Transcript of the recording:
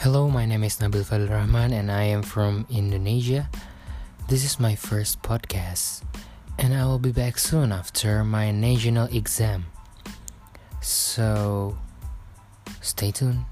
Hello, my name is Nabil Fadil Rahman and I am from Indonesia. This is my first podcast and I will be back soon after my national exam. So, stay tuned.